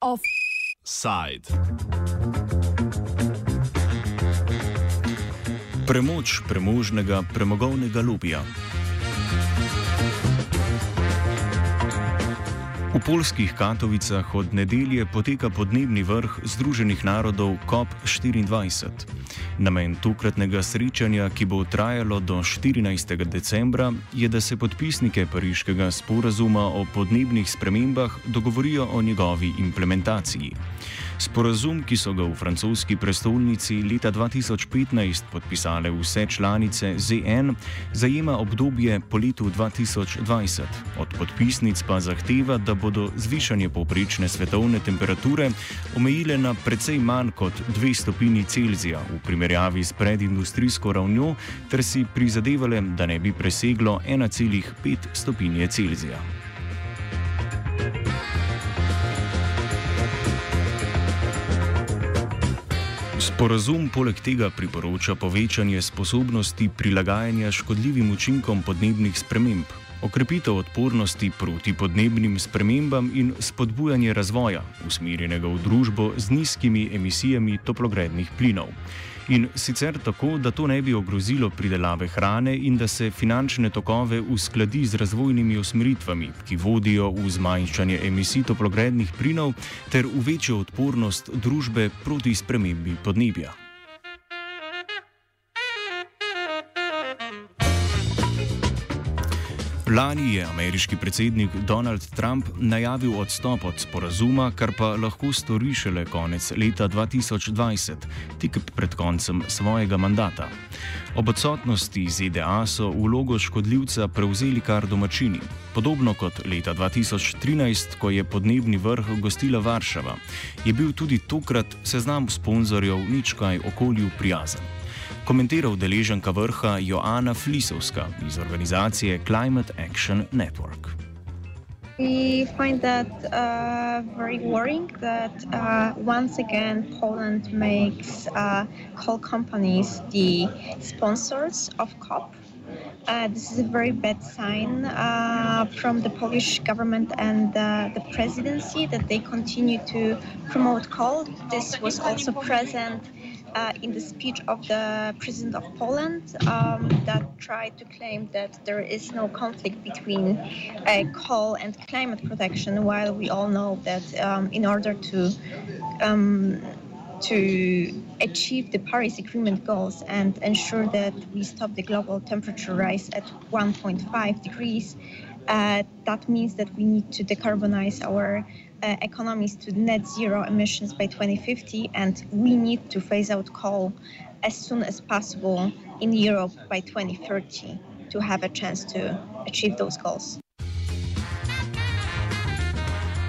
Offside. Premoč premožnega premogovnega lubija. Polskih Katovicah od nedelje poteka podnebni vrh Združenih narodov COP24. Namen tokratnega srečanja, ki bo trajalo do 14. decembra, je, da se podpisnike pariškega sporazuma o podnebnih spremembah dogovorijo o njegovi implementaciji. Sporazum, ki so ga v francoski prestolnici leta 2015 podpisale vse članice ZN, zajema obdobje po letu 2020. Od podpisnic pa zahteva, da bodo zvišanje povprečne svetovne temperature omejile na precej manj kot 2 stopinji Celzija v primerjavi s predindustrijsko ravnjo, ter si prizadevale, da ne bi preseglo 1,5 stopinje Celzija. Sporazum poleg tega priporoča povečanje sposobnosti prilagajanja škodljivim učinkom podnebnih sprememb, okrepitev odpornosti proti podnebnim spremembam in spodbujanje razvoja, usmerjenega v družbo z nizkimi emisijami toplogrednih plinov in sicer tako, da to ne bi ogrozilo pridelave hrane in da se finančne tokove uskladi z razvojnimi usmeritvami, ki vodijo v zmanjšanje emisij toplogrednih plinov ter v večjo odpornost družbe proti spremembi podnebja. Lani je ameriški predsednik Donald Trump najavil odstop od sporazuma, kar pa lahko stori šele konec leta 2020, tik pred koncem svojega mandata. Ob odsotnosti ZDA so vlogo škodljivca prevzeli kar domačini, podobno kot leta 2013, ko je podnebni vrh gostila Varšava, je bil tudi tokrat seznam sponzorjev nič kaj okolju prijazen. Komentira udeleženka vrha Joana Flisovska iz organizacije Climate Action Network. We find that uh, very worrying that uh, once again Poland makes uh, coal companies the sponsors of COP. Uh, this is a very bad sign uh, from the Polish government and uh, the presidency that they continue to promote coal. This was also present uh, in the speech of the president of Poland um, that tried to claim that there is no conflict between uh, coal and climate protection, while we all know that um, in order to um, to achieve the Paris Agreement goals and ensure that we stop the global temperature rise at 1.5 degrees, uh, that means that we need to decarbonize our uh, economies to net zero emissions by 2050, and we need to phase out coal as soon as possible in Europe by 2030 to have a chance to achieve those goals.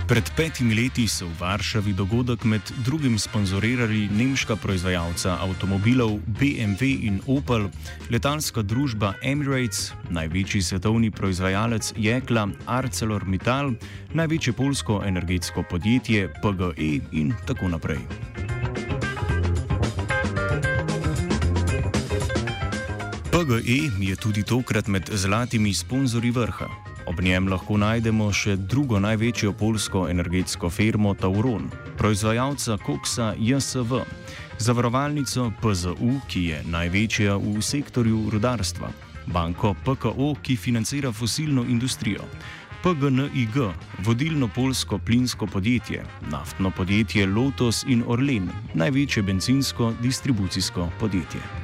Pred petimi leti so v Varšavi dogodek med drugim sponzorirali nemška proizvajalca avtomobilov BMW in Opel, letalska družba Emirates, največji svetovni proizvajalec jekla ArcelorMittal, največje polsko energetsko podjetje PGE in tako naprej. PGE je tudi tokrat med zlatimi sponzorji vrha. Ob njem lahko najdemo še drugo največjo polsko energetsko firmo Tauron, proizvajalca koksa JSV, zavarovalnico PZU, ki je največja v sektorju rudarstva, banko PKO, ki financira fosilno industrijo. PGNIG, vodilno polsko plinsko podjetje, naftno podjetje Lotus in Orlen, največje benzinsko distribucijsko podjetje.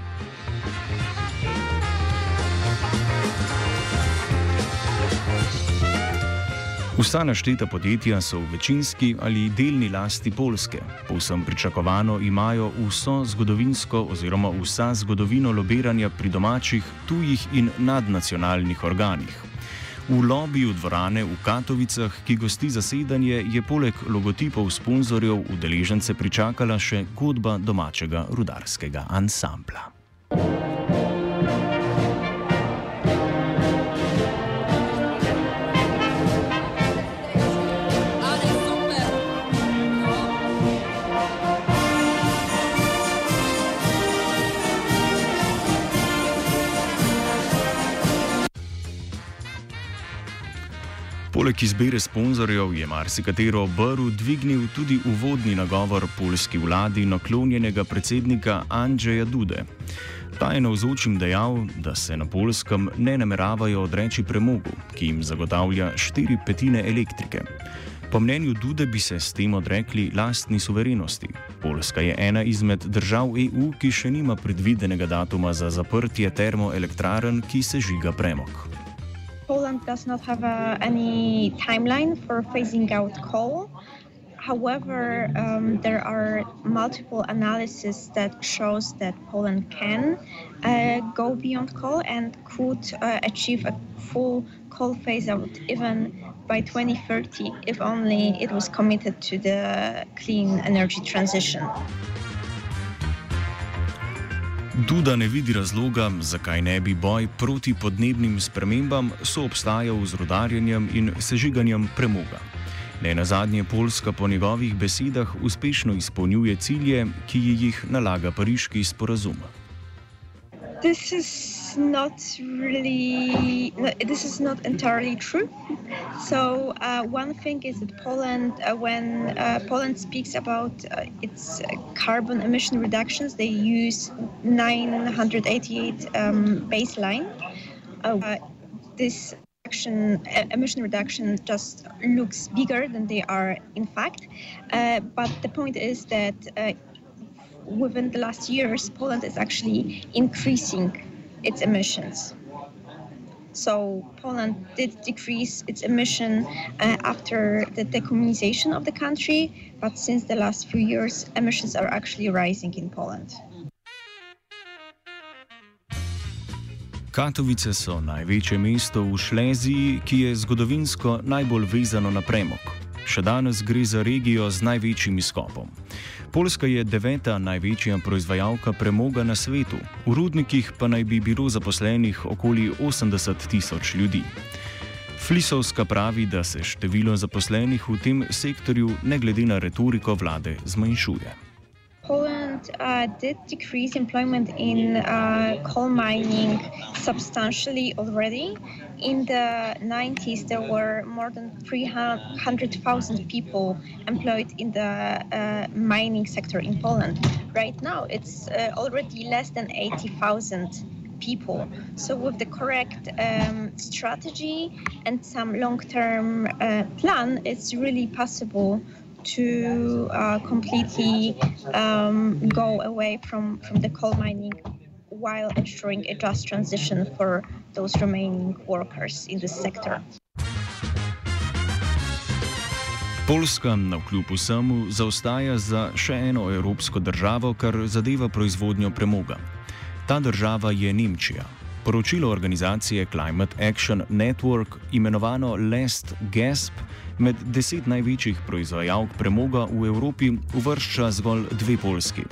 Vsa našteta podjetja so v večinski ali delni lasti Polske. Povsem pričakovano imajo vso zgodovinsko oziroma vsa zgodovino lobiranja pri domačih, tujih in nadnacionalnih organih. V lobiju dvorane v Katovicah, ki gosti zasedanje, je poleg logotipov sponzorjev udeležence pričakala še godba domačega rudarskega ansambla. Poleg izbire sponzorjev je marsikatero brv dvignil tudi uvodni nagovor polski vladi naklonjenega predsednika Andrzeja Dude. Ta je navzočim dejal, da se na polskem ne nameravajo odreči premogu, ki jim zagotavlja štiri petine elektrike. Po mnenju Dude bi se s tem odrekli lastni suverenosti. Poljska je ena izmed držav EU, ki še nima predvidenega datuma za zaprtje termoelektrarn, ki se žiga premog. Poland does not have a, any timeline for phasing out coal. However, um, there are multiple analyses that shows that Poland can uh, go beyond coal and could uh, achieve a full coal phase out even by 2030 if only it was committed to the clean energy transition. Duda ne vidi razloga, zakaj ne bi boj proti podnebnim spremembam soobstajal z rodarjenjem in sežiganjem premoga. Ne na zadnje, Poljska po njegovih besedah uspešno izpolnjuje cilje, ki jih nalaga pariški sporazum. This is not really, this is not entirely true. So uh, one thing is that Poland, uh, when uh, Poland speaks about uh, its carbon emission reductions, they use 988 um, baseline. Uh, this emission reduction just looks bigger than they are in fact. Uh, but the point is that within the last years, Poland is actually increasing its emissions. So Poland did decrease its emission uh, after the decommunization of the country, but since the last few years, emissions are actually rising in Poland. Katovice so največje mesto v Šleziji, ki je zgodovinsko najbolj vezano na premog. Še danes gre za regijo z največjim izkopom. Poljska je deveta največja proizvajalka premoga na svetu, v rudnikih pa naj bi bilo zaposlenih okoli 80 tisoč ljudi. Flisovska pravi, da se število zaposlenih v tem sektorju, ne glede na retoriko vlade, zmanjšuje. Poland uh, did decrease employment in uh, coal mining substantially already. In the 90s, there were more than 300,000 people employed in the uh, mining sector in Poland. Right now, it's uh, already less than 80,000 people. So, with the correct um, strategy and some long term uh, plan, it's really possible to uh, completely um, go away from, from the coal mining while ensuring a just transition for those remaining workers in this sector. Poljska na kljub vsemu zaostaja za še eno evropsko državo, kar zadeva proizvodnjo premoga. Ta država je Nemčija. Poročilo organizacije Climate Action Network, imenovano Last Gasp, med deset največjih proizvajalk premoga v Evropi uvršča zgolj dve Polski.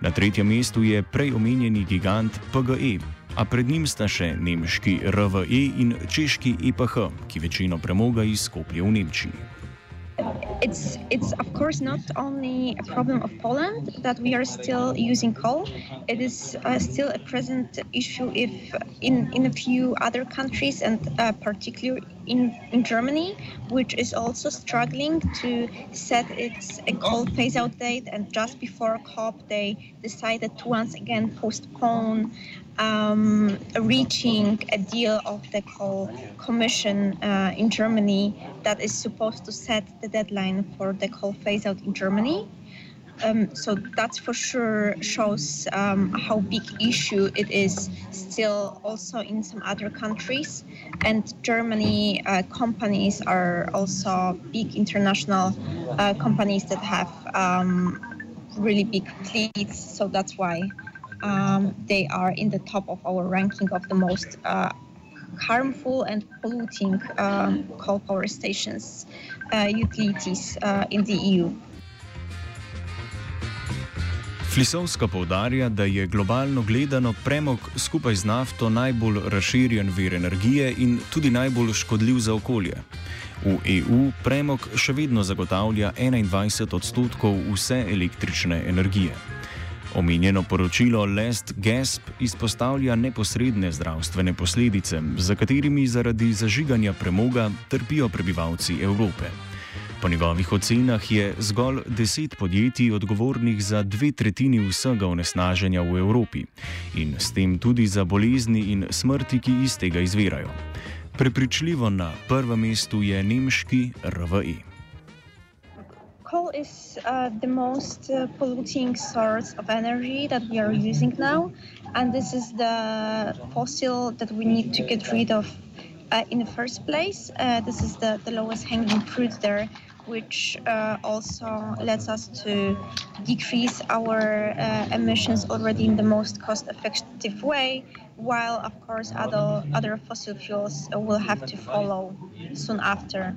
Na tretjem mestu je prej omenjeni gigant PGE, a pred njim sta še nemški RVE in češki EPH, ki večino premoga izkoplje v Nemčiji. It's it's of course not only a problem of Poland that we are still using coal. It is uh, still a present issue if in in a few other countries and uh, particularly in in Germany, which is also struggling to set its a coal phase out date. And just before COP, they decided to once again postpone um, reaching a deal of the coal commission uh, in Germany that is supposed to set the deadline for the coal phase out in Germany. Um, so that for sure shows um, how big issue it is still also in some other countries and germany uh, companies are also big international uh, companies that have um, really big fleets so that's why um, they are in the top of our ranking of the most uh, harmful and polluting uh, coal power stations uh, utilities uh, in the EU. Flisovska povdarja, da je globalno gledano premog skupaj z nafto najbolj razširjen vir energije in tudi najbolj škodljiv za okolje. V EU premog še vedno zagotavlja 21 odstotkov vse električne energije. Omenjeno poročilo Last Gasp izpostavlja neposredne zdravstvene posledice, za katerimi zaradi zažiganja premoga trpijo prebivalci Evrope. Po njegovih ocenah je zgolj deset podjetij odgovornih za dve tretjini vsega onesnaženja v Evropi in s tem tudi za bolezni in smrti, ki iz tega izvirajo. Prepričljivo na prvem mestu je nemški RVE. Coal is uh, the most uh, polluting source of energy that we are using now, and this is the fossil that we need to get rid of uh, in the first place. Uh, this is the, the lowest hanging fruit there, which uh, also lets us to decrease our uh, emissions already in the most cost-effective way, while of course other other fossil fuels will have to follow soon after.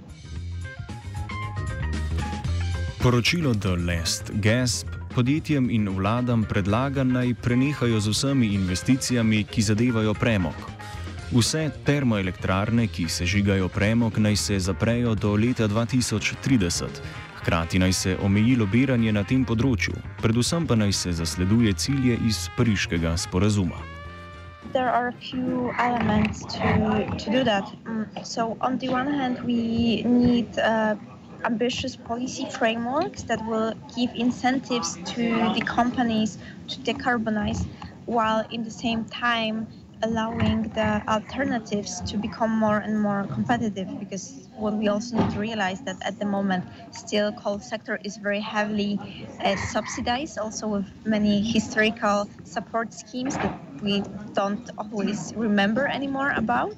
Poročilo The Last Gasp podjetjem in vladam predlaga naj prenehajo z vsemi investicijami, ki zadevajo premog. Vse termoelektrarne, ki sežigajo premog, naj se zaprejo do leta 2030. Hkrati naj se omeji lobiranje na tem področju, predvsem pa naj se zasleduje cilje iz pariškega sporazuma. There are a few elements to, to do that. Mm, so, on the one hand, we need uh, ambitious policy frameworks that will give incentives to the companies to decarbonize while in the same time allowing the alternatives to become more and more competitive because what we also need to realize that at the moment still coal sector is very heavily uh, subsidized also with many historical support schemes that we don't always remember anymore about.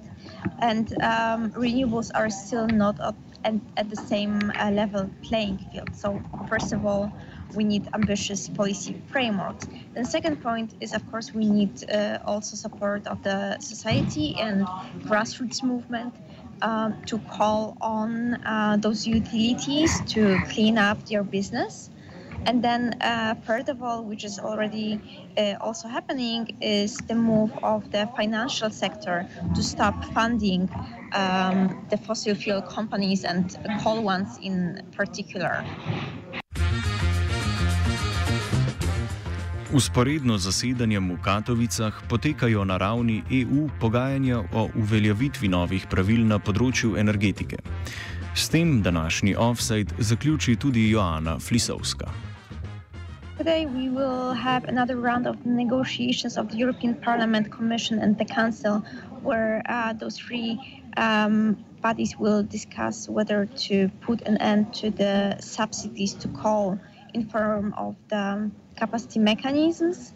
And um, renewables are still not and at the same uh, level playing field. So first of all, we need ambitious policy frameworks. The second point is, of course, we need uh, also support of the society and grassroots movement um, to call on uh, those utilities to clean up their business. And then, uh, third of all, which is already uh, also happening, is the move of the financial sector to stop funding um, the fossil fuel companies and coal ones in particular. Usporedno z zasedanjem v Katovicah potekajo na ravni EU pogajanja o uveljavitvi novih pravil na področju energetike. S tem današnji offside zaključi tudi Joana Flisovska. Today we will have another round of negotiations of the European Parliament, Commission, and the Council, where uh, those three um, bodies will discuss whether to put an end to the subsidies to coal in form of the capacity mechanisms.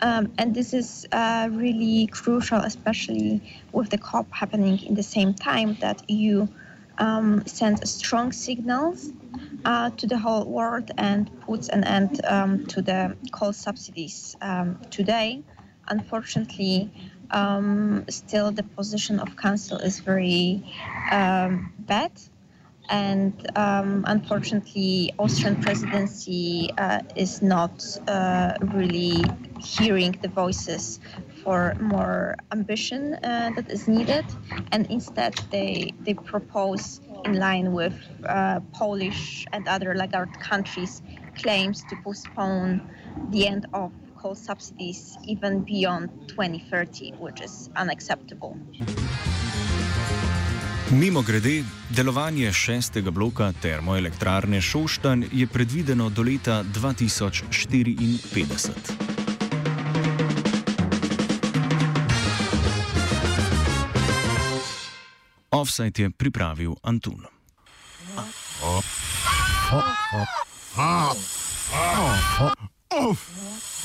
Um, and this is uh, really crucial, especially with the COP happening in the same time that EU um, sends strong signals uh, to the whole world and puts an end um, to the coal subsidies um, today. Unfortunately, um, still the position of council is very um, bad. And um, unfortunately austrian presidency uh, is not uh, really hearing the voices for more ambition uh, that is needed. And instead they they propose in line with uh, polish and other laggard countries claims to postpone the end of coal subsidies even beyond 2030, which is unacceptable. Mimo grede, delovanje šestega bloka termoelektrarne Šoštan je predvideno do leta 2054. Offside je pripravil Antun. Oh.